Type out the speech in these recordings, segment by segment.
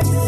Bye.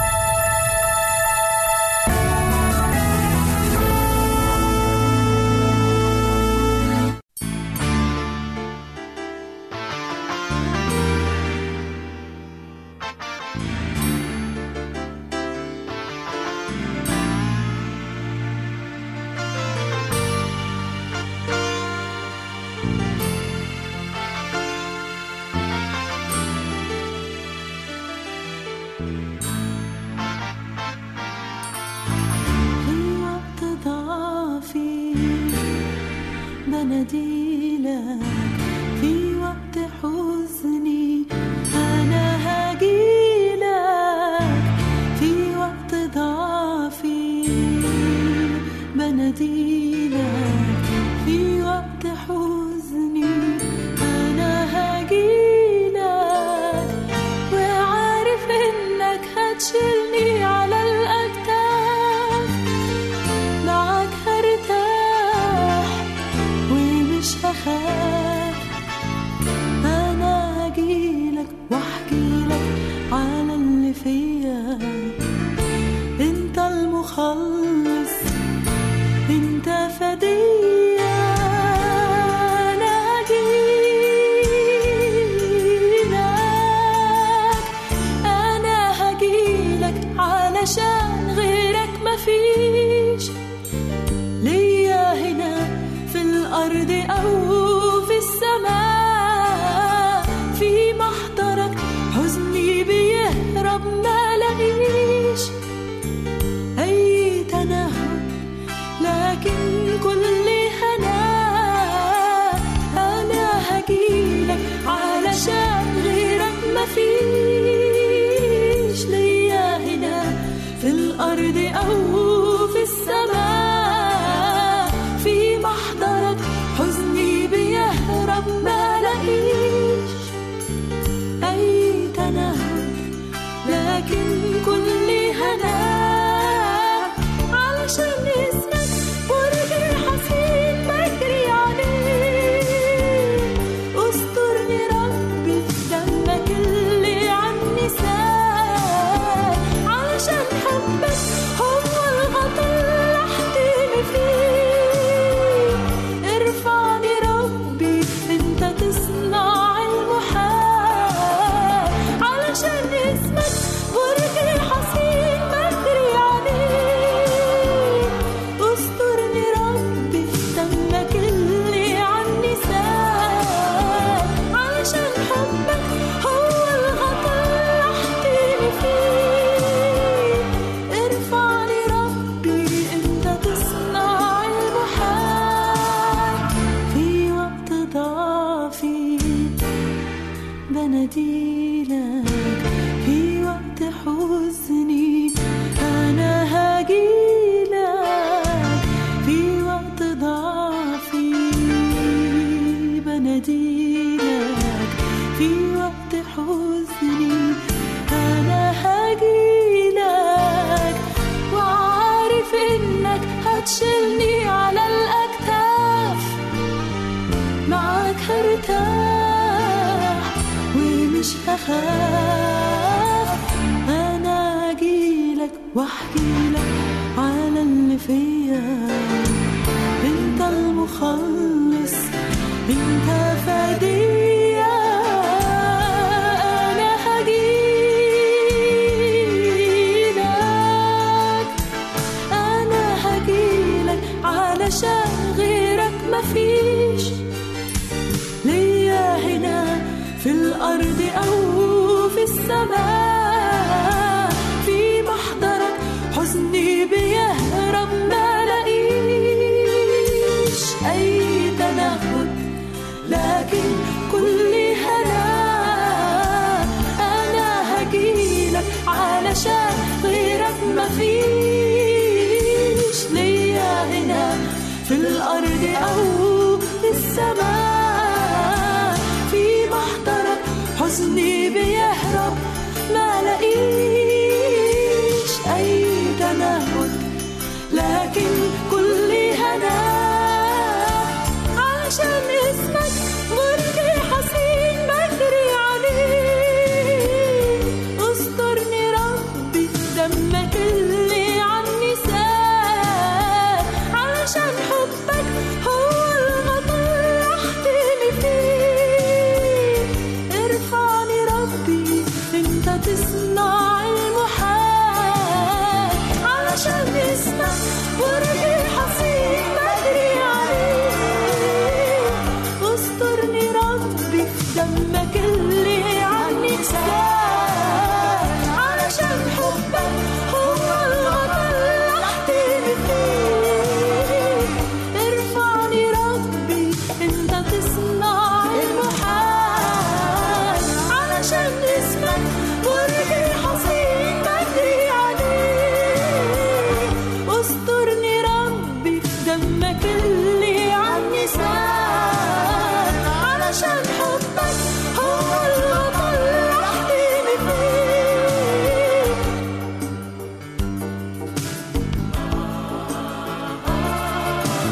عديلك في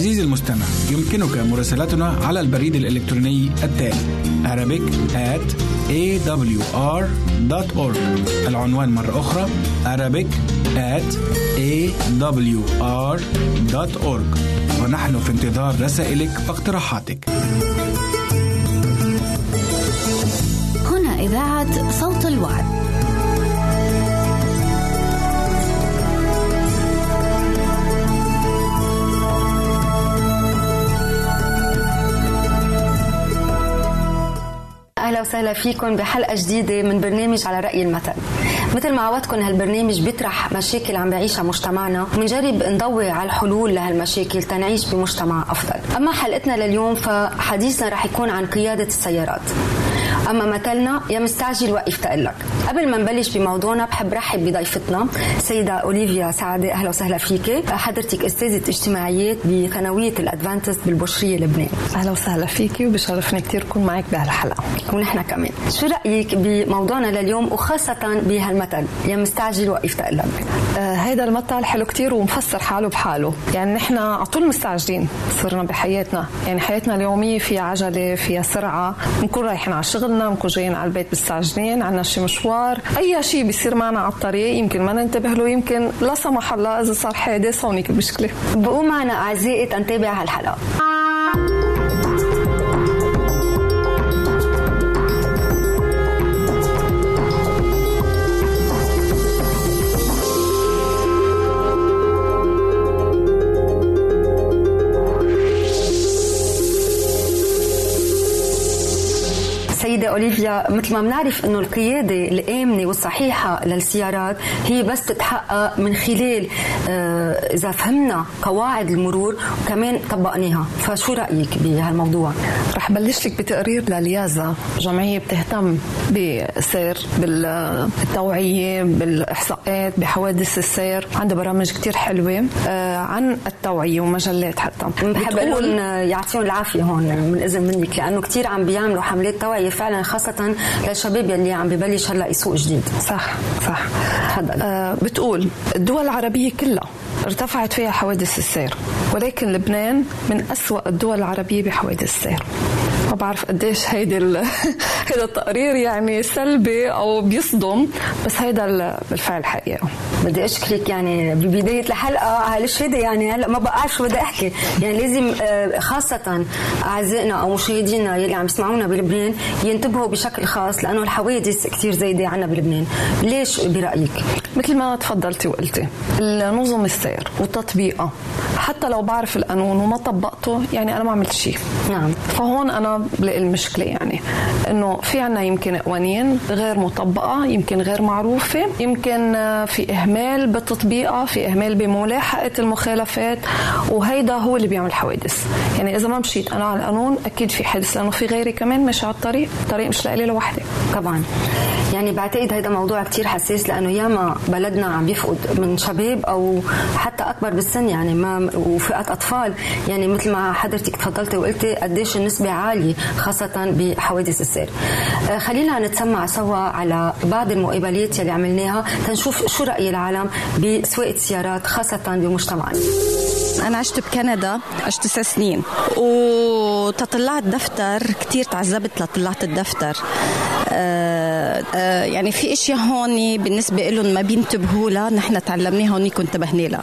عزيزي المستمع يمكنك مراسلتنا على البريد الإلكتروني التالي Arabic at awr.org العنوان مرة أخرى Arabic at awr.org ونحن في انتظار رسائلك واقتراحاتك. هنا إذاعة صوت الوعد. أهلا وسهلا فيكم بحلقة جديدة من برنامج على رأي المثل. مثل ما عودتكم هالبرنامج بيطرح مشاكل عم بيعيشها مجتمعنا وبنجرب نضوي على الحلول لهالمشاكل تنعيش بمجتمع أفضل. أما حلقتنا لليوم فحديثنا رح يكون عن قيادة السيارات. أما مثلنا يا مستعجل وقف تقلك. قبل ما نبلش بموضوعنا بحب رحب بضيفتنا سيدة أوليفيا سعده أهلا وسهلا فيك. حضرتك أستاذة اجتماعيات بثانويه الأدفانتست بالبشرية لبنان. أهلا وسهلا فيكي وبشرفني كثير اكون معك بهالحلقة. ونحن كمان. شو رأيك بموضوعنا لليوم وخاصة بهالمثل؟ يا مستعجل وقف تقلك. آه هيدا المثل حلو كتير ومفسر حاله بحاله. يعني نحن على طول مستعجلين صرنا بحياتنا. يعني حياتنا اليومية فيها عجلة فيها سرعة. بنكون رايحين على شغلنا بنكون جايين على البيت مستعجلين عنا شي مشوار. أي شيء بيصير معنا على الطريق يمكن ما ننتبه له يمكن لا سمح الله إذا صار حادث هونيك المشكلة بقوا معنا أعزائي تنتابع هالحلقة. أوليفيا مثل ما بنعرف إنه القيادة الآمنة والصحيحة للسيارات هي بس تتحقق من خلال آه، إذا فهمنا قواعد المرور وكمان طبقناها. فشو رأيك بهالموضوع؟ رح بلش لك بتقرير لليازا جمعية بتهتم بسير بالتوعية بالإحصاءات بحوادث السير. عندها برامج كتير حلوة آه، عن التوعية ومجلات حتى. بحب لهم يعطيهم العافية هون من إذن منك لأنه كثير عم بيعملوا حملات توعية فعلا خاصة للشباب يلي عم ببلش هلا يسوق جديد. صح صح. تفضل. آه بتقول الدول العربية كلها ارتفعت فيها حوادث السير ولكن لبنان من أسوأ الدول العربية بحوادث السير. ما بعرف قديش هيدي هيدا التقرير يعني سلبي أو بيصدم بس هيدا بالفعل حقيقه بدي أشكرك يعني ببداية الحلقة. على الشهادة يعني هلا ما بعرف شو بدي أحكي. يعني لازم آه، خاصة أعزائنا أو مشاهدينا يلي عم يسمعونا بلبنان ينتبهوا بشكل خاص لأنه الحوادث كثير زايدة عنا بلبنان. ليش برأيك؟ مثل ما تفضلتي وقلتي النظم السير وتطبيقها حتى لو بعرف القانون وما طبقته يعني أنا ما عملت شيء. نعم. فهون أنا بلاقي المشكلة يعني. إنه في عنا يمكن قوانين غير مطبقة يمكن غير معروفة يمكن في إهمال بتطبيقها في إهمال بملاحقة المخالفات وهيدا هو اللي بيعمل حوادث. يعني إذا ما مشيت أنا على القانون أكيد في حادث لأنه في غيري كمان ماشي على الطريق الطريق مش لإلي لوحدي. طبعا. يعني بعتقد هيدا موضوع كتير حساس لأنه ياما بلدنا عم يفقد من شباب أو حتى أكبر بالسن يعني ما وفئات أطفال. يعني مثل ما حضرتك تفضلتي وقلتي قديش النسبة عالية خاصة بحوادث السير. آه، خلينا نتسمع سوا على بعض المقابلات يلي عملناها تنشوف شو رأي العالم بسواقه السيارات خاصة بمجتمعنا. أنا عشت بكندا عشت تسع سنين. وتطلعت دفتر كتير تعذبت لطلعت الدفتر. يعني في إشياء هون بالنسبة لهم ما بينتبهوا لها نحن تعلمناها هون انتبهنا لها.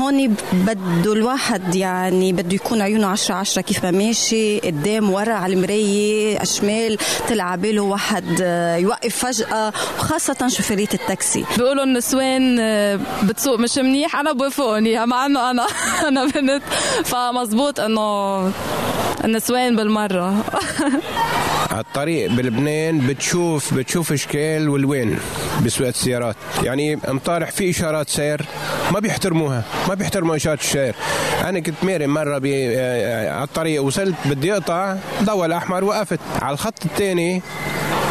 هون بده الواحد يعني بده يكون عيونه عشرة عشرة كيف ما ماشي قدام ورا على المراية الشمال طلع باله واحد آه، يوقف فجأة وخاصة شوفيرية التاكسي. بيقولوا النسوان آه، بتسوق مش منيح أنا بوافقهم مع إنه أنا أنا بنت. فمزبوط إنه النسوان بالمرة. على الطريق بلبنان بتشوف بتشوف إشكال والوين بسواقة السيارات. يعني مطارح في إشارات سير ما بيحترموها ما بيحترموا اشارات السير أنا كنت ماري مرة آه، على الطريق وصلت بدي أقطع ضوء الأحمر وقفت على الخط الثاني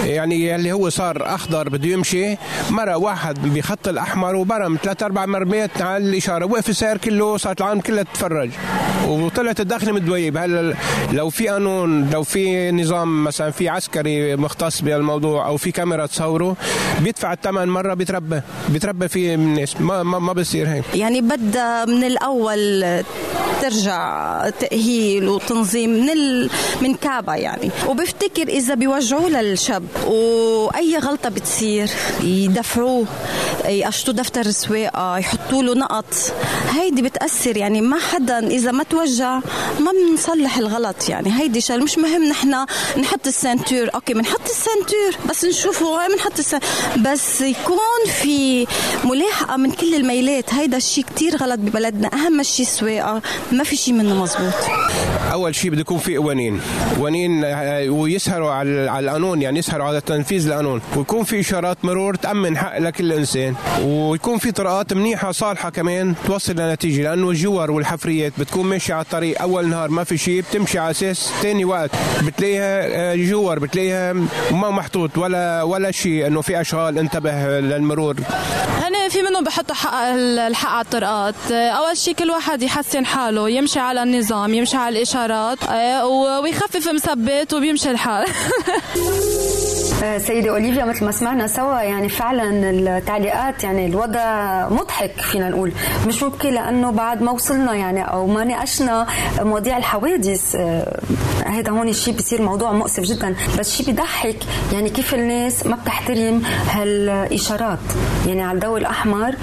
يعني اللي هو صار أخضر بده يمشي مرة واحد بخط الأحمر وبرم ثلاث أربع مرميات على الإشارة وقف السير كله صارت العالم كلها تتفرج. وطلعت الداخل مدويب هلا لو في قانون لو في نظام مثلا في عسكري مختص بهالموضوع أو في كاميرا تصوره بيدفع الثمن مرة بيتربى بيتربى في الناس. ما ما, ما بصير هيك. يعني بدها من الأول ترجع تأهيل وتنظيم من ال... من كعبة يعني. وبفتكر إذا بيوجعوا للشاب وأي غلطة بتصير يدفعوه يقشطوا دفتر السواقة يحطوا له نقط. هيدي بتأثر يعني ما حدا إذا ما توجع ما بنصلح الغلط يعني. هيدي شغلة مش مهم نحن نحط ال centure. okay بنحط ال centure بس نشوفه بنحط ال centure بس يكون في ملاحقة من كل الميلات. هيدا الشيء كتير غلط ببلدنا. أهم شيء السواقة. ما في شيء منه مزبوط أول شيء بده يكون في قوانين قوانين آه، ويسهروا على القانون يعني يسهروا على تنفيذ القانون. ويكون في إشارات مرور تأمن حق لكل إنسان. ويكون في طرقات منيحة صالحة كمان توصل لنتيجة لأنه الجوار والحفريات بتكون ماشية على الطريق أول نهار ما في شيء بتمشي على أساس ثاني وقت. بتلاقيها آه، جوار بتلاقيها ما محطوط ولا ولا شيء إنه في أشغال انتبه للمرور. هن في منهم بحطوا حق الحق على الطرقات. أول شيء كل واحد يحسن حاله يمشي على النظام يمشي على الإشارات آه، ويخفف مثبت وبيمشي الحال. سيدة أوليفيا مثل ما سمعنا سوا يعني فعلا التعليقات يعني الوضع مضحك فينا نقول. مش مبكي لأنه بعد ما وصلنا يعني أو ما ناقشنا مواضيع الحوادث آه، هذا هون الشيء بيصير موضوع مؤسف جدا. بس شيء بيضحك يعني كيف الناس ما بتحترم هالإشارات. يعني على الضوء الأحمر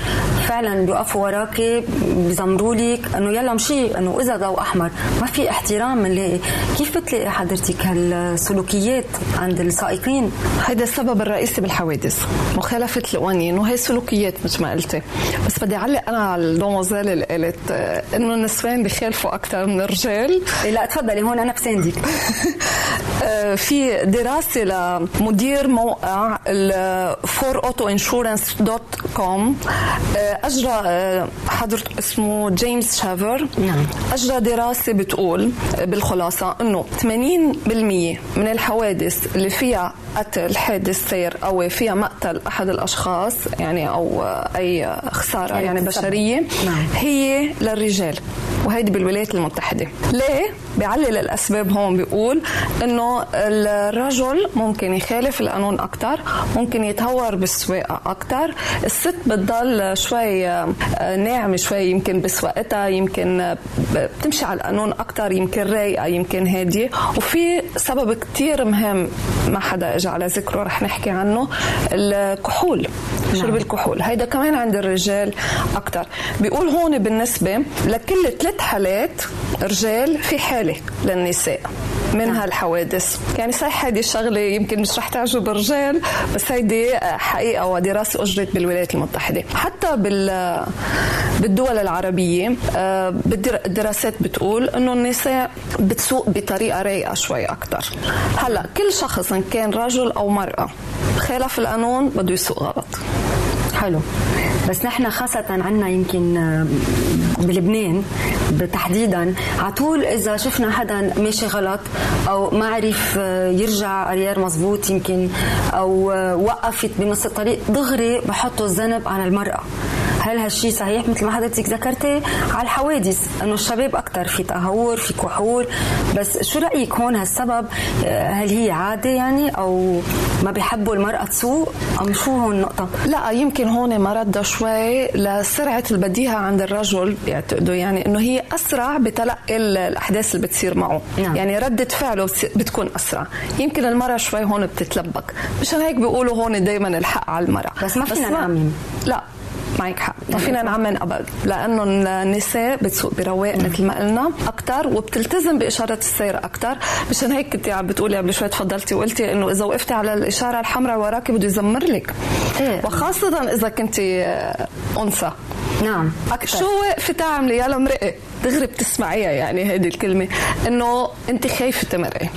فعلا بيوقفوا وراكي بيزمروا لك إنه يلا مشي إنه إذا ضوء أحمر. ما في احترام بنلاقي كيف بتلاقي حضرتك هالسلوكيات عند السائقين؟ هذا السبب الرئيسي بالحوادث. مخالفة القوانين وهي سلوكيات مثل ما قلتي. بس بدي أعلق أنا على الدوموزيل اللي قالت آه، إنه النسوان بيخالفوا أكثر من الرجال. إيه، لا تفضلي هون أنا بساندك. في دراسة لمدير موقع forautoinsurance.com آه، أجرى آه، حضرت اسمه جيمس شافر نعم. أجرى دراسة بتقول بالخلاصة أنه 80% من الحوادث اللي فيها قتل حادث سير أو فيها مقتل أحد الأشخاص يعني أو أي خسارة يعني يعني. بشرية نعم. هي للرجال وهيدي بالولايات المتحدة ليه؟ بيعلل الأسباب هون بيقول إنه الرجل ممكن يخالف القانون أكتر ممكن يتهور بالسواقة أكتر. الست بتضل شوي آه، ناعمة شوي يمكن بسواقتها يمكن آه، بتمشي على القانون أكتر يمكن رايقة يمكن هادية. وفي سبب كتير مهم ما حدا اجى على ذكره رح نحكي عنه الكحول شرب الكحول. هيدا كمان عند الرجال أكتر. بيقول هون بالنسبة لكل ثلاث حالات رجال في حالة للنساء من هالحوادث يعني صحيح هيدي الشغلة يمكن مش رح تعجب الرجال بس هيدي حقيقة ودراسة أجرت بالولايات المتحدة. حتى بال بالدول العربية آه، الدراسات بتقول إنه النساء بتسوق بطريقة رايقة شوي أكتر. هلأ كل شخص إن كان رجل أو مرأة خالف القانون بده يسوق غلط. حلو. بس نحن خاصة عنا يمكن بلبنان تحديدا على طول إذا شفنا حدا ماشي غلط أو ما عرف آه، يرجع أريار مزبوط يمكن أو آه، وقفت بنص الطريق دغري بحطوا الذنب على المرأة. هل هالشي صحيح؟ مثل ما حضرتك ذكرتي على الحوادث إنه الشباب أكثر في تهور في كحول. بس شو رأيك هون؟ هالسبب آه، هل هي عادة يعني أو ما بيحبوا المرأة تسوق؟ أم شو هون النقطة؟ لا يمكن هون مرد شوي لسرعة البديهة عند الرجل بيعتقدوا يعني إنه هي أسرع بتلقي ال- الأحداث اللي بتصير معه. نعم. يعني ردة فعله بتكون أسرع. يمكن المرأة شوي هون بتتلبك. مشان هيك بيقولوا هون دايما الحق على المرأة. بس ما فينا نعمم. لا. معك حق. ما فينا نعمم أبد. لأنه النساء بتسوق برواق مثل ما قلنا أكثر وبتلتزم باشارات السير أكثر مشان هيك كنت عم بتقولي قبل شوي تفضلتي وقلتي إنه إذا وقفتي على الإشارة الحمراء وراكي بده يزمر لك. إيه. وخاصة إذا كنت أنثى. نعم. أكثر شو وقفة تعملي؟ يا مرقي دغري بتسمعيها يعني هيدي الكلمة. إنه أنت خايفة تمرقي.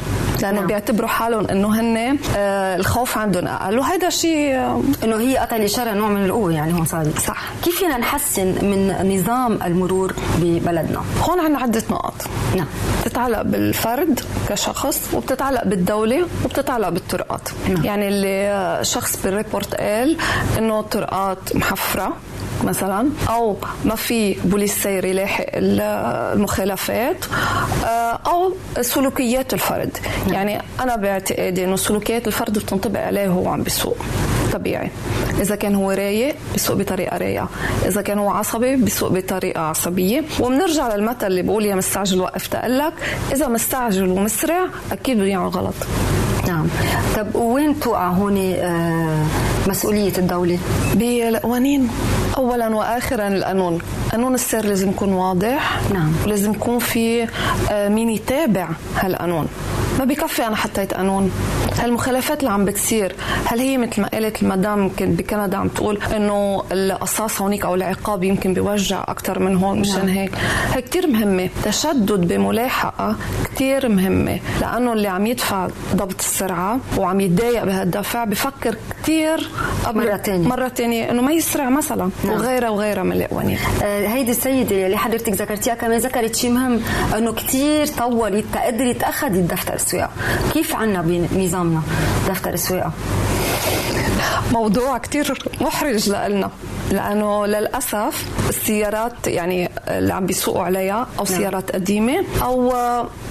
لأنه نعم. بيعتبروا حالهم إنه هن آه الخوف عندهم. أقل وهذا شيء آه، إنه هي قطع الاشاره نوع من القوة يعني هون صار. صح. كيف فينا نحسن من نظام المرور ببلدنا؟ هون عنا عدة نقط نعم. بتتعلق بالفرد كشخص وبتتعلق بالدولة وبتتعلق بالطرقات. نعم. يعني اللي شخص بالريبورت قال إنه الطرقات محفرة مثلا أو ما في بوليس سير يلاحق ال- المخالفات آه، أو سلوكيات الفرد. يعني أنا باعتقادي إنه سلوكيات الفرد بتنطبق عليه وهو عم بيسوق طبيعي. إذا كان هو رايق بيسوق بطريقة رايقة. إذا كان هو عصبي بيسوق بطريقة عصبية. وبنرجع للمثل اللي بقول يا مستعجل وقف تقلك. إذا مستعجل ومسرع أكيد بده يعمل غلط. نعم. طب وين توقع هون آه، مسؤولية الدولة؟ بالقوانين. اولا واخرا القانون. قانون السير لازم يكون واضح. نعم. ولازم يكون في آه، مين يتابع هالقانون. ما بكفي أنا حطيت قانون. هالمخالفات اللي عم بتصير هل هي مثل ما قالت المدام يمكن بكندا عم تقول إنه القصاص هونيك أو العقاب يمكن بيوجع أكثر من هون مشان نعم. هيك؟ هي كتير مهمة. تشدد بملاحقة كتير مهمة. لأنه اللي عم يدفع ضبط السرعة وعم يتضايق بهالدفع بفكر كتير قبل مرة تانية. مرة تانية إنه ما يسرع مثلا نعم. وغيرها وغيرها من القوانين آه، هيدي السيدة اللي حضرتك ذكرتيها كمان ذكرت شيء مهم إنه كثير طولت تقدرت اخذت دفتر السواقة، كيف عنا بنظامنا دفتر السواقة؟ موضوع كتير محرج لنا لأنه للأسف السيارات يعني اللي عم بيسوقوا عليها أو سيارات قديمة أو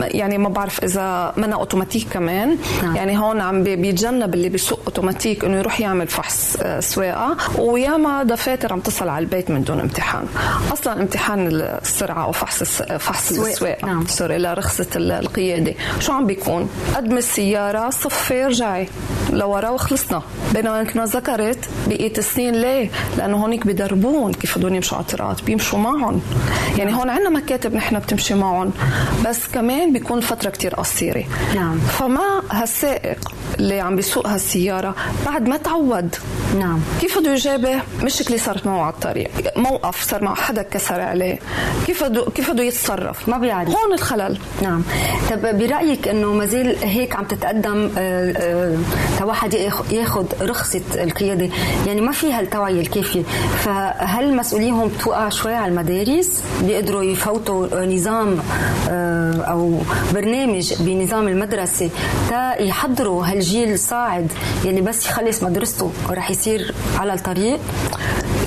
يعني ما بعرف إذا منها أوتوماتيك كمان. نعم. يعني هون عم بي- بيتجنب اللي بيسوق أوتوماتيك إنه يروح يعمل فحص آه، سواقة. وياما دفاتر عم تصل على البيت من دون امتحان. أصلا امتحان السرعة أو فحص الس- فحص السواقة. السواقة. نعم. sorry لرخصة ال- القيادة. شو عم بيكون؟ قدم السيارة صفي رجعي لورا وخلصنا. بينما مثل ما ذكرت بقية السنين. ليه؟ لأنه هونيك بدربون كيف بدهم يمشوا على الطرقات بيمشوا معهم. يعني هون عندنا مكاتب نحن بتمشي معهم بس كمان بيكون فترة كتير قصيرة. نعم. فما هالسائق اللي عم بيسوق هالسيارة بعد ما تعود نعم. كيف بده يجابه؟ مشكلة صارت معه على الطريق. موقف صار معه حدا كسر عليه. كيف بده كيف بده يتصرف؟ ما بيعرف. هون الخلل. نعم. طب برأيك إنه ما زال هيك عم تتقدم آه، آه، تواحد ياخ- ياخذ رخصه القيادة. يعني ما في هالتوعيه الكافية. فهل مسؤوليهم بتوقع شوي على المدارس؟ بيقدروا يفوتوا نظام آه، أو برنامج بنظام المدرسة تا يحضروا هالجيل الصاعد يلي بس يخلص مدرسته رح يصير على الطريق؟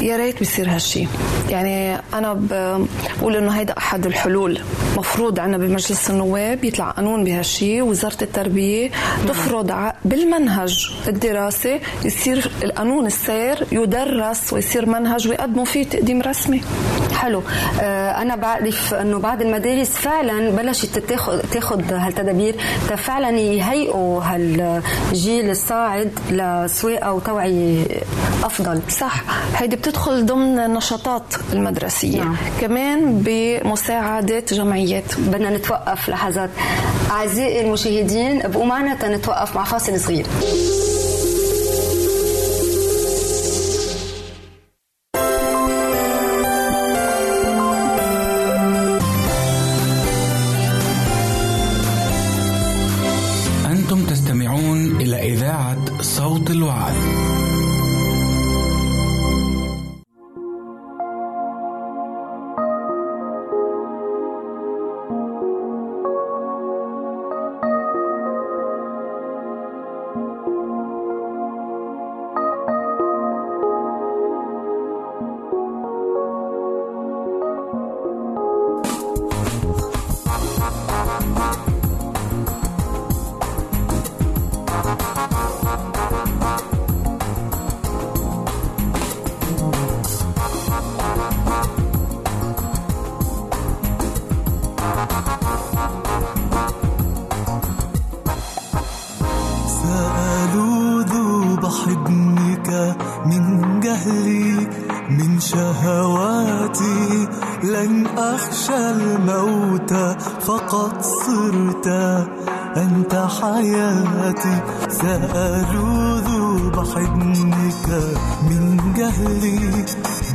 يا ريت بيصير هالشي. يعني أنا بقول إنه هيدا أحد الحلول. مفروض عنا بمجلس النواب يطلع قانون بهالشي وزارة التربية تفرض بالمنهج الدراسي يصير القانون السير يدرس ويصير منهج ويقدموا فيه تقديم رسمي. حلو. آه، أنا بعرف إنه بعض المدارس فعلا بلشت تاخذ تاخذ هالتدابير فعلا يهيئوا هالجيل الصاعد لسواقة وتوعية أفضل. صح. هيدي بتدخل ضمن النشاطات المدرسية. نعم. كمان بمساعدة جمعيات. بدنا نتوقف لحظات. أعزائي المشاهدين ابقوا معنا تنتوقف مع فاصل صغير. أنت حياتي سألوذ بحضنك من جهلي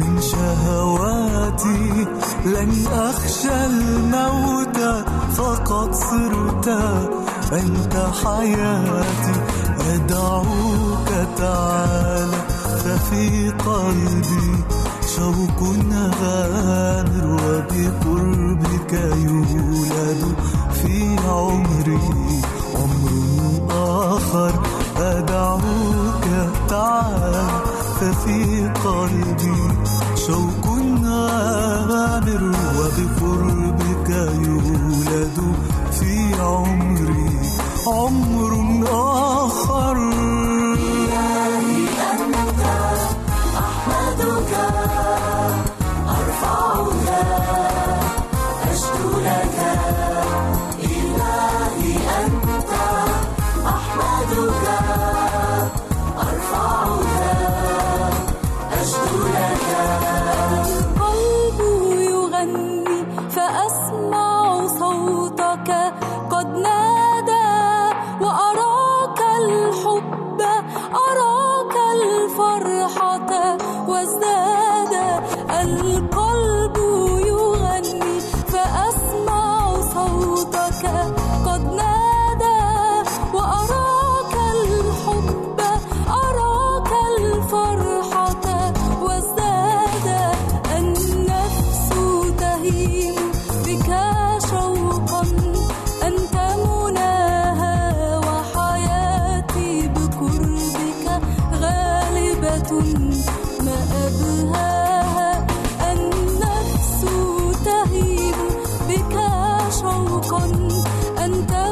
من شهواتي. لن أخشى الموت فقد صرت. أنت حياتي أدعوك تعالى ففي قلبي شوق غامر وبقربك يولد في عمري عمر آخر أدعوك تعالى ففي قلبي شوق غامر وبقربك يولد في عمري. عمر آخر أنت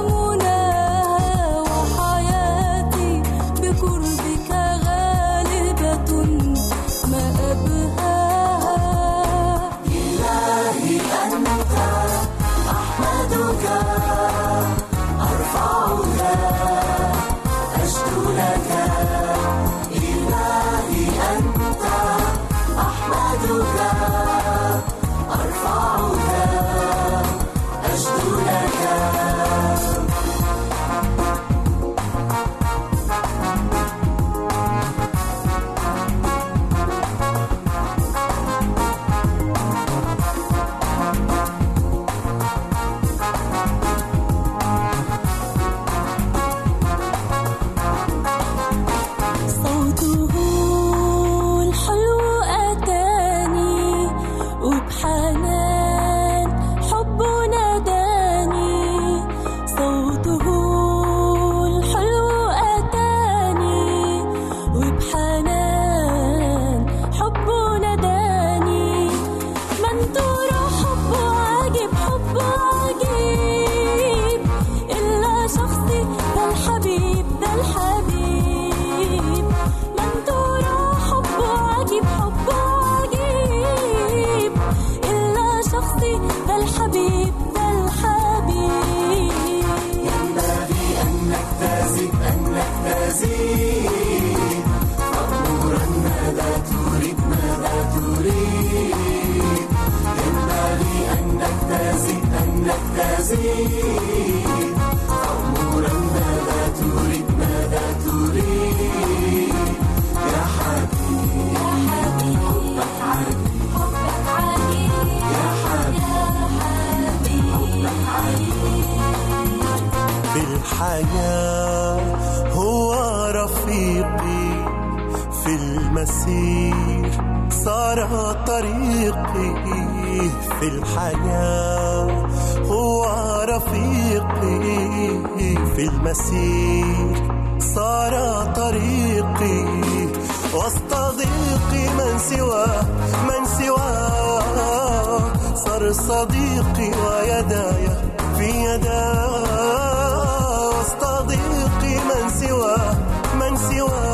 المسير صار طريقي في الحياة هو رفيقي في المسير. صار طريقي وسط ضيقي من سواه من سواه. صار صديقي ويداي في يداه. وسط ضيقي من سواه من سواه.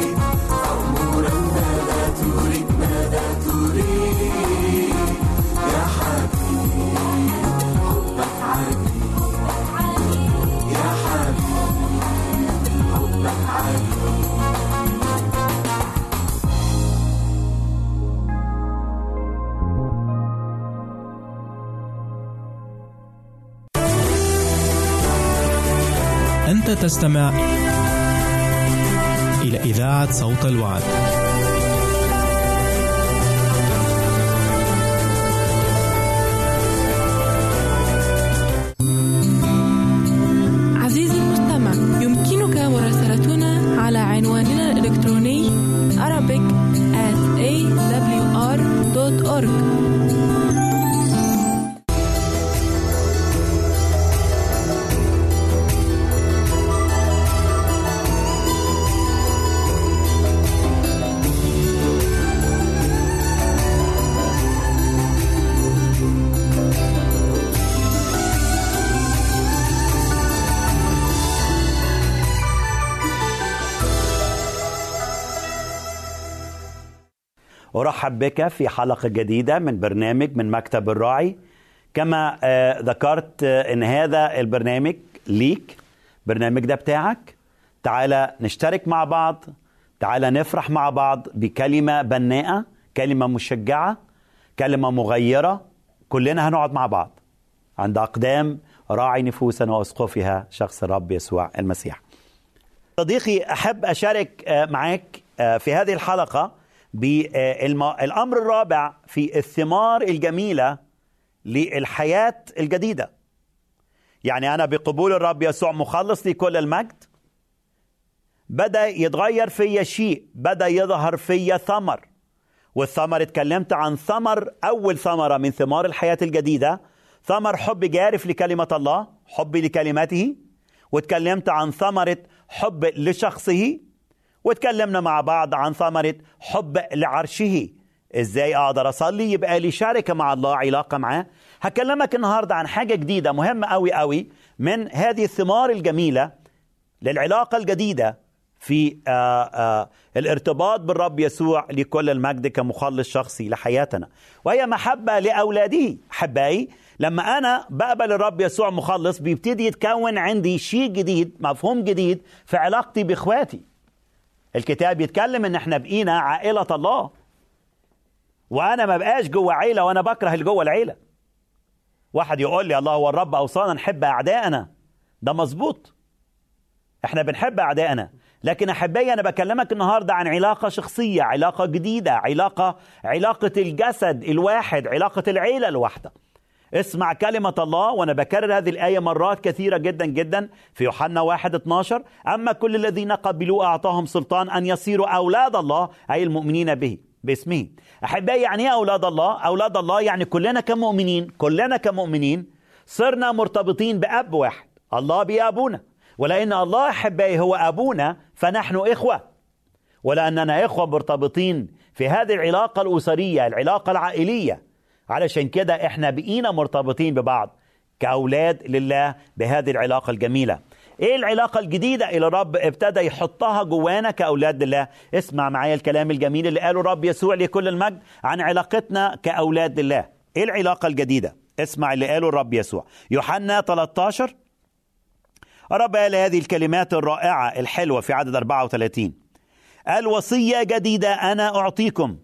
تستمع إلى إذاعة صوت الوعد. أرحب بك في حلقة جديدة من برنامج من مكتب الراعي. كما آه، ذكرت آه، أن هذا البرنامج ليك برنامج ده بتاعك. تعالى نشترك مع بعض تعالى نفرح مع بعض بكلمة بناءة كلمة مشجعة كلمة مغيرة. كلنا هنقعد مع بعض. عند أقدام راعي نفوسا وأسقفها شخص الرب يسوع المسيح. صديقي أحب أشارك آه، معك آه، في هذه الحلقة بالأمر الرابع في الثمار الجميلة للحياة الجديدة. يعني أنا بقبول الرب يسوع مخلص لكل المجد. بدأ يتغير فيا شيء بدأ يظهر فيا ثمر. والثمر اتكلمت عن ثمر أول ثمرة من ثمار الحياة الجديدة. ثمر حب جارف لكلمة الله حبي لكلماته. واتكلمت عن ثمرة حب لشخصه. واتكلمنا مع بعض عن ثمرة حب لعرشه. إزاي أقدر أصلي؟ يبقى لي شركة مع الله علاقة معاه. هكلمك النهاردة عن حاجة جديدة مهمة قوي قوي من هذه الثمار الجميلة للعلاقة الجديدة في آآ آآ الارتباط بالرب يسوع لكل المجد كمخلص شخصي لحياتنا. وهي محبة لأولاده. أحبائي لما أنا بقبل الرب يسوع مخلص بيبتدي يتكون عندي شيء جديد مفهوم جديد في علاقتي بإخواتي. الكتاب يتكلم إن إحنا بقينا عائلة الله. وأنا ما بقاش جوه عيلة وأنا بكره اللي جوه العيلة. واحد يقول لي الله هو الرب أوصانا نحب أعدائنا. ده مظبوط. إحنا بنحب أعدائنا. لكن أحبائي أنا بكلمك النهارده عن علاقة شخصية علاقة جديدة علاقة علاقة الجسد الواحد علاقة العيلة الواحدة. اسمع كلمة الله وأنا بكرر هذه الآية مرات كثيرة جدا جدا في يوحنا 1 12 أما كل الذين قبلوه أعطاهم سلطان أن يصيروا أولاد الله أي المؤمنين به باسمه. أحبائي يعني إيه أولاد الله؟ أولاد الله يعني كلنا كمؤمنين كلنا كمؤمنين صرنا مرتبطين بأب واحد الله بأبونا. ولأن الله أحبائي هو أبونا فنحن إخوة. ولأننا إخوة مرتبطين في هذه العلاقة الأسرية العلاقة العائلية. علشان كده إحنا بقينا مرتبطين ببعض كأولاد لله بهذه العلاقة الجميلة. إيه العلاقة الجديدة اللي الرب ابتدى يحطها جوانا كأولاد لله؟ اسمع معايا الكلام الجميل اللي قاله الرب يسوع لكل المجد عن علاقتنا كأولاد لله. إيه العلاقة الجديدة؟ اسمع اللي قاله الرب يسوع. يوحنا 13 الرب قال هذه الكلمات الرائعة الحلوة في عدد 34 قال وصية جديدة أنا أعطيكم.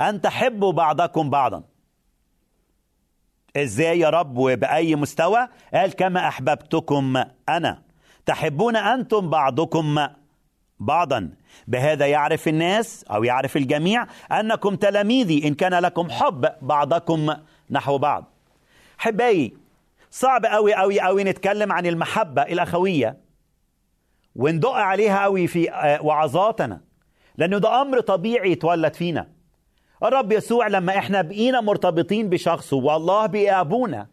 أن تحبوا بعضكم بعضا. إزاي يا رب وبأي مستوى؟ قال كما أحببتكم أنا. تحبون أنتم بعضكم بعضا. بهذا يعرف الناس أو يعرف الجميع أنكم تلاميذي إن كان لكم حب بعضكم نحو بعض. حبايي صعب قوي قوي قوي نتكلم عن المحبة الأخوية. وندق عليها قوي في آه، وعظاتنا. لأنه ده أمر طبيعي يتولد فينا. الرب يسوع لما إحنا بقينا مرتبطين بشخصه والله بقى ابونا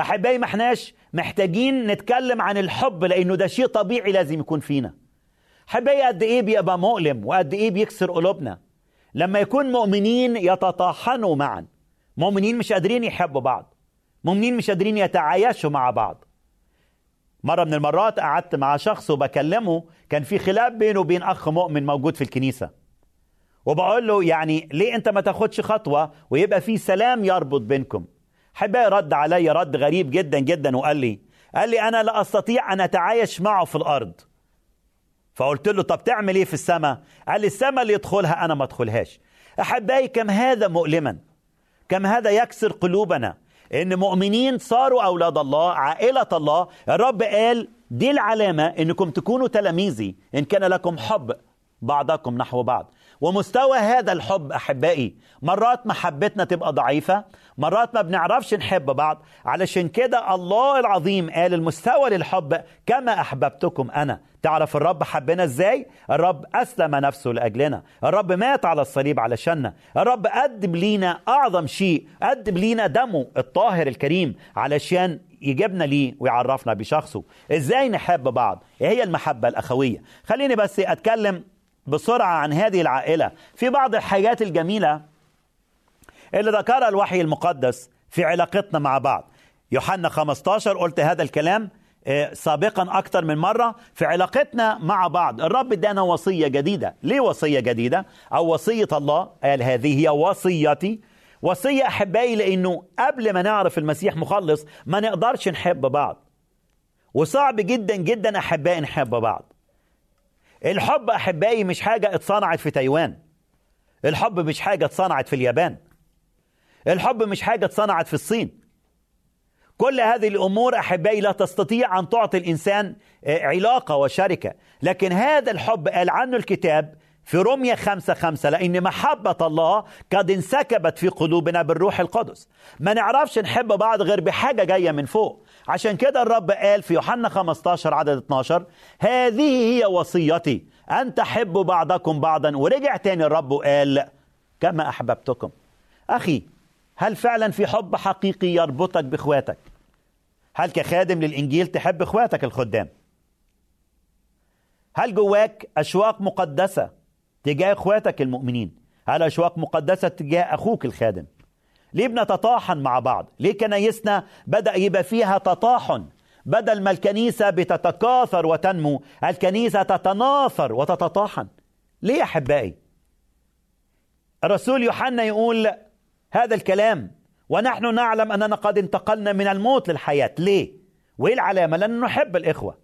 أحبائي ما احناش محتاجين نتكلم عن الحب لأنه ده شيء طبيعي لازم يكون فينا. أحبائي قد إيه بيبقى مؤلم وقد إيه بيكسر قلوبنا؟ لما يكون مؤمنين يتطاحنوا معا. مؤمنين مش قادرين يحبوا بعض. مؤمنين مش قادرين يتعايشوا مع بعض. مرة من المرات قعدت مع شخص وبكلمه كان في خلاف بينه وبين أخ مؤمن موجود في الكنيسة. وبقول له يعني ليه أنت ما تاخدش خطوة ويبقى في سلام يربط بينكم؟ حبايبي رد علي رد غريب جدا جدا. وقال لي قال لي أنا لا أستطيع أن أتعايش معه في الأرض. فقلت له طب تعمل إيه في السماء؟ قال لي السماء اللي يدخلها أنا ما أدخلهاش. أحبائي كم هذا مؤلما؟ كم هذا يكسر قلوبنا إن مؤمنين صاروا أولاد الله عائلة الله. الرب قال دي العلامة إنكم تكونوا تلاميذي إن كان لكم حب بعضكم نحو بعض. ومستوى هذا الحب أحبائي مرات محبتنا تبقى ضعيفة مرات ما بنعرفش نحب بعض علشان كده الله العظيم قال المستوى للحب كما أحببتكم أنا. تعرف الرب حبنا إزاي؟ الرب أسلم نفسه لأجلنا. الرب مات على الصليب علشاننا. الرب قدم لينا أعظم شيء قدم لينا دمه الطاهر الكريم علشان يجيبنا ليه ويعرفنا بشخصه. إزاي نحب بعض؟ إيه هي المحبة الأخوية. خليني بس أتكلم بسرعة عن هذه العائلة. في بعض الحاجات الجميلة اللي ذكرها الوحي المقدس في علاقتنا مع بعض. يوحنا 15 قلت هذا الكلام آه، سابقا أكثر من مرة في علاقتنا مع بعض. الرب إدانا وصية جديدة. ليه وصية جديدة؟ أو وصية الله قال هذه هي وصيتي. وصية أحبائي لأنه قبل ما نعرف المسيح مخلص ما نقدرش نحب بعض. وصعب جدا جدا أحبائي نحب بعض. الحب أحبائي مش حاجة اتصنعت في تايوان. الحب مش حاجة اتصنعت في اليابان. الحب مش حاجة اتصنعت في الصين. كل هذه الأمور أحبائي لا تستطيع أن تعطي الإنسان آه، علاقة وشركة. لكن هذا الحب قال عنه الكتاب في رمية خمسة خمسة لأن محبة الله قد انسكبت في قلوبنا بالروح القدس. ما نعرفش نحب بعض غير بحاجة جاية من فوق. عشان كده الرب قال في يوحنا 15 عدد 12 هذه هي وصيتي أن تحبوا بعضكم بعضا. ورجع تاني الرب وقال كما أحببتكم. أخي هل فعلا في حب حقيقي يربطك بإخواتك؟ هل كخادم للإنجيل تحب إخواتك الخدام؟ هل جواك أشواق مقدسة تجاه إخواتك المؤمنين؟ هل أشواق مقدسة تجاه أخوك الخادم؟ ليه بنتطاحن مع بعض ليه كنايسنا بدأ يبقى فيها تطاحن بدل ما الكنيسة بتتكاثر وتنمو الكنيسة تتناثر وتتطاحن ليه يا أحبائي الرسول يوحنا يقول هذا الكلام ونحن نعلم أننا قد انتقلنا من الموت للحياة ليه؟ وإيه العلامة؟ لأننا نحب الإخوة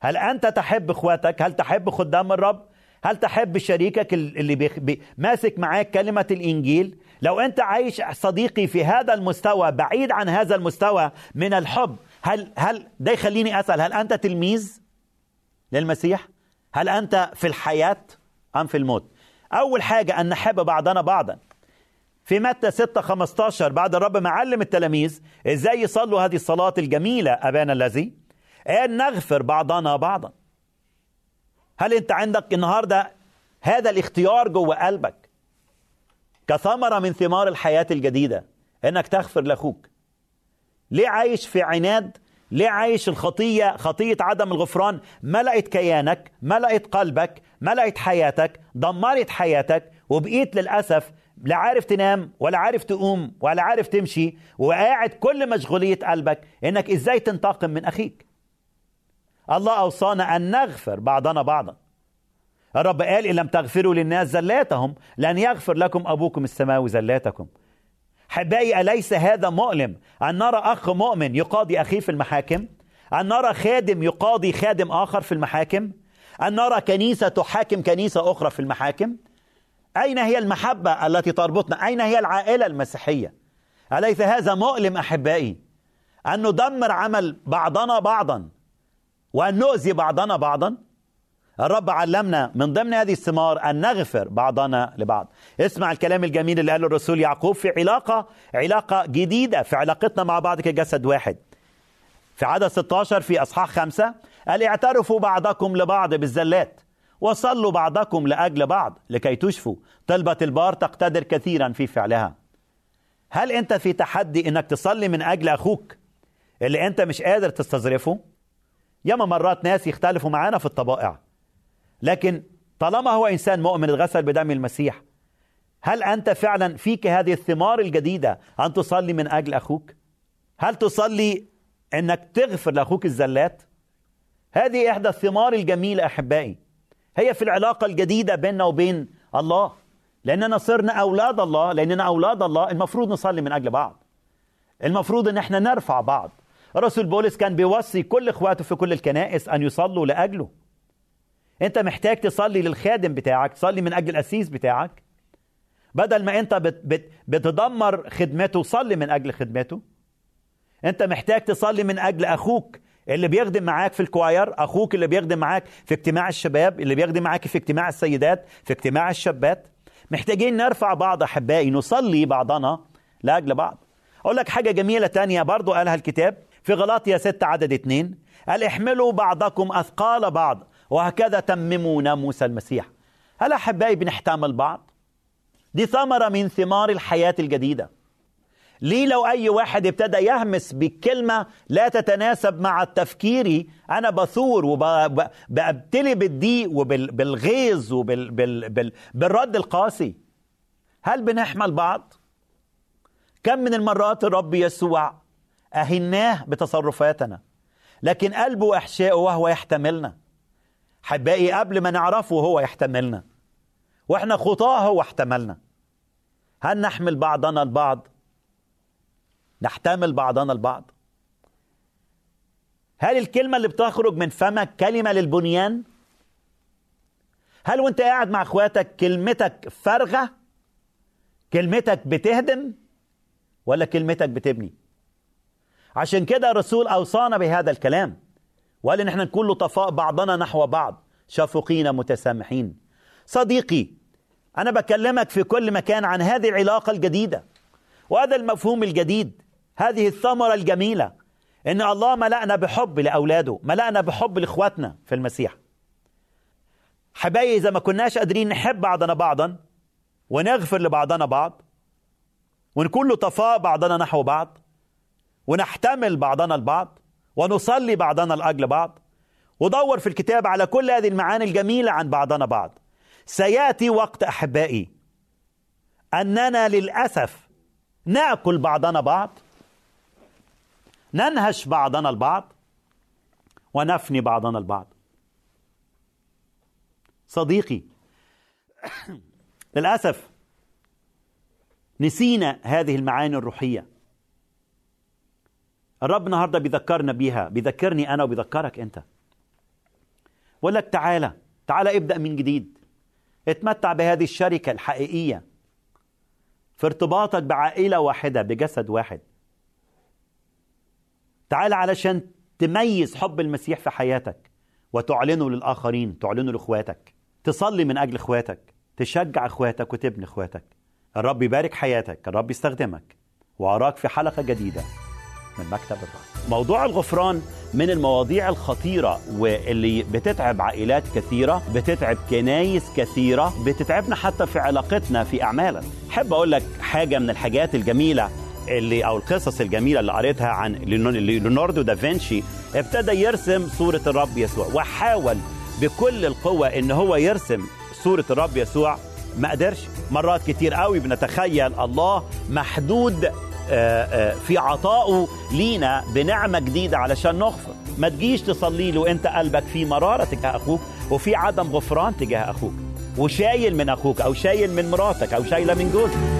هل أنت تحب إخواتك؟ هل تحب خدام الرب؟ هل تحب شريكك اللي. بي... ماسك معاك كلمة الإنجيل؟ لو أنت عايش صديقي في هذا المستوى بعيد عن هذا المستوى من الحب هل هل ده يخليني أسأل هل أنت تلميذ للمسيح؟ هل أنت في الحياة أم في الموت؟ أول حاجة أن نحب بعضنا بعضا في متى 6 15 بعد الرب ما علم التلاميذ إزاي يصلوا هذه الصلاة الجميلة أبانا الذي قال نغفر بعضنا بعضا هل انت عندك النهارده هذا الاختيار جوه قلبك كثمرة من ثمار الحياة الجديدة انك تغفر لأخوك؟ ليه عايش في عناد؟ ليه عايش الخطية خطية عدم الغفران؟ ملأت كيانك ملأت قلبك ملأت حياتك دمرت حياتك وبقيت للأسف لا عارف تنام ولا عارف تقوم ولا عارف تمشي وقاعد كل مشغولية قلبك إنك إزاي تنتقم من أخيك. الله أوصانا أن نغفر بعضنا بعضا. الرب قال إن لم تغفروا للناس زلاتهم لن يغفر لكم أبوكم السماوي زلاتكم. حبائي أليس هذا مؤلم؟ أن نرى أخ مؤمن يقاضي أخيه في المحاكم؟ أن نرى خادم يقاضي خادم آخر في المحاكم؟ أن نرى كنيسة تحاكم كنيسة أخرى في المحاكم؟ أين هي المحبة التي تربطنا؟ أين هي العائلة المسيحية؟ أليس هذا مؤلم أحبائي؟ أن ندمر عمل بعضنا بعضا. وأن نؤذي بعضنا بعضا. الرب علمنا من ضمن هذه الثمار أن نغفر بعضنا لبعض. اسمع الكلام الجميل اللي قاله الرسول يعقوب في علاقة علاقة جديدة في علاقتنا مع بعض كجسد واحد. في عدد 16 في أصحاح خمسة قال اعترفوا بعضكم لبعض بالزلات وصلوا بعضكم لأجل بعض لكي تشفوا. طلبة البار تقتدر كثيرا في فعلها. هل أنت في تحدي أنك تصلي من أجل أخوك؟ اللي أنت مش قادر تستظرفه؟ ياما مرات ناس يختلفوا معانا في الطبائع. لكن طالما هو إنسان مؤمن اتغسل بدم المسيح هل أنت فعلا فيك هذه الثمار الجديدة أن تصلي من أجل أخوك؟ هل تصلي أنك تغفر لأخوك الزلات؟ هذه إحدى الثمار الجميلة أحبائي. هي في العلاقة الجديدة بيننا وبين الله. لأننا صرنا أولاد الله لأننا أولاد الله المفروض نصلي من أجل بعض. المفروض أن إحنا نرفع بعض. الرسول بولس كان بيوصي كل إخواته في كل الكنائس أن يصلوا لأجله. أنت محتاج تصلي للخادم بتاعك تصلي من أجل الأسيس بتاعك. بدل ما أنت بت بت بتدمر خدمته صلي من أجل خدمته. أنت محتاج تصلي من أجل أخوك اللي بيخدم معاك في الكواير أخوك اللي بيخدم معاك في اجتماع الشباب اللي بيخدم معاك في اجتماع السيدات في اجتماع الشابات. محتاجين نرفع بعض أحبائي نصلي بعضنا لأجل بعض. أقول لك حاجة جميلة تانية برضو قالها الكتاب. في غلاطيا 6 عدد 2 قال احملوا بعضكم أثقال بعض وهكذا تمموا ناموس المسيح هل أحبائي بنحتمل بعض؟ دي ثمرة من ثمار الحياة الجديدة ليه لو أي واحد ابتدى يهمس بكلمة لا تتناسب مع تفكيري أنا بثور وبابتلي بالضيق وبالغيظ وبالرد القاسي هل بنحمل بعض؟ كم من المرات الرب يسوع أهناه بتصرفاتنا. لكن قلبه أحشائه وهو يحتملنا. حبائي قبل ما نعرفه هو يحتملنا. وإحنا خطاة هو احتملنا. هل نحمل بعضنا البعض؟ نحتمل بعضنا البعض. هل الكلمة اللي بتخرج من فمك كلمة للبنيان؟ هل وأنت قاعد مع أخواتك كلمتك فارغة؟ كلمتك بتهدم ولا كلمتك بتبني؟ عشان كده الرسول أوصانا بهذا الكلام. وقال إن إحنا نكون لطفاء بعضنا نحو بعض شفقين متسامحين. صديقي أنا بكلمك في كل مكان عن هذه العلاقة الجديدة وهذا المفهوم الجديد هذه الثمرة الجميلة إن الله ملأنا بحب لأولاده ملأنا بحب لإخواتنا في المسيح. حبايبي إذا ما كناش قادرين نحب بعضنا بعضا ونغفر لبعضنا بعض ونكون لطفاء بعضنا نحو بعض ونحتمل بعضنا البعض ونصلي بعضنا لأجل بعض ودور في الكتاب على كل هذه المعاني الجميلة عن بعضنا بعض. سيأتي وقت أحبائي أننا للأسف نأكل بعضنا بعض ننهش بعضنا البعض ونفني بعضنا البعض. صديقي للأسف نسينا هذه المعاني الروحية. الرب النهارده بيذكرنا بيها بيذكرني أنا وبيذكرك أنت. بقول لك تعالى تعالى ابدأ من جديد. اتمتع بهذه الشركة الحقيقية. في ارتباطك بعائلة واحدة بجسد واحد. تعالى علشان تميز حب المسيح في حياتك وتعلنه للآخرين تعلنه لإخواتك. تصلي من أجل إخواتك تشجع إخواتك وتبني إخواتك. الرب يبارك حياتك الرب يستخدمك وأراك في حلقة جديدة. من مكتب الرب موضوع الغفران من المواضيع الخطيرة واللي بتتعب عائلات كثيرة بتتعب كنايس كثيرة بتتعبنا حتى في علاقتنا في أعمالنا. حب أقول لك حاجة من الحاجات الجميلة اللي أو القصص الجميلة اللي قريتها عن ليوناردو دافنشي ابتدى يرسم صورة الرب يسوع وحاول بكل القوة إن هو يرسم صورة الرب يسوع. ما قدرش. مرات كتير قوي بنتخيل الله محدود في عطائه لينا بنعمة جديدة علشان نغفر. ما تجيش تصلي له انت قلبك في مرارة تجاه أخوك وفي عدم غفران تجاه أخوك. وشايل من أخوك أو شايل من مراتك أو شايلة من جوزك.